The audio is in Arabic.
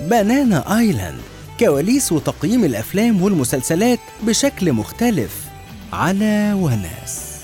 بانانا آيلاند كواليس وتقييم الأفلام والمسلسلات بشكل مختلف. على وناس.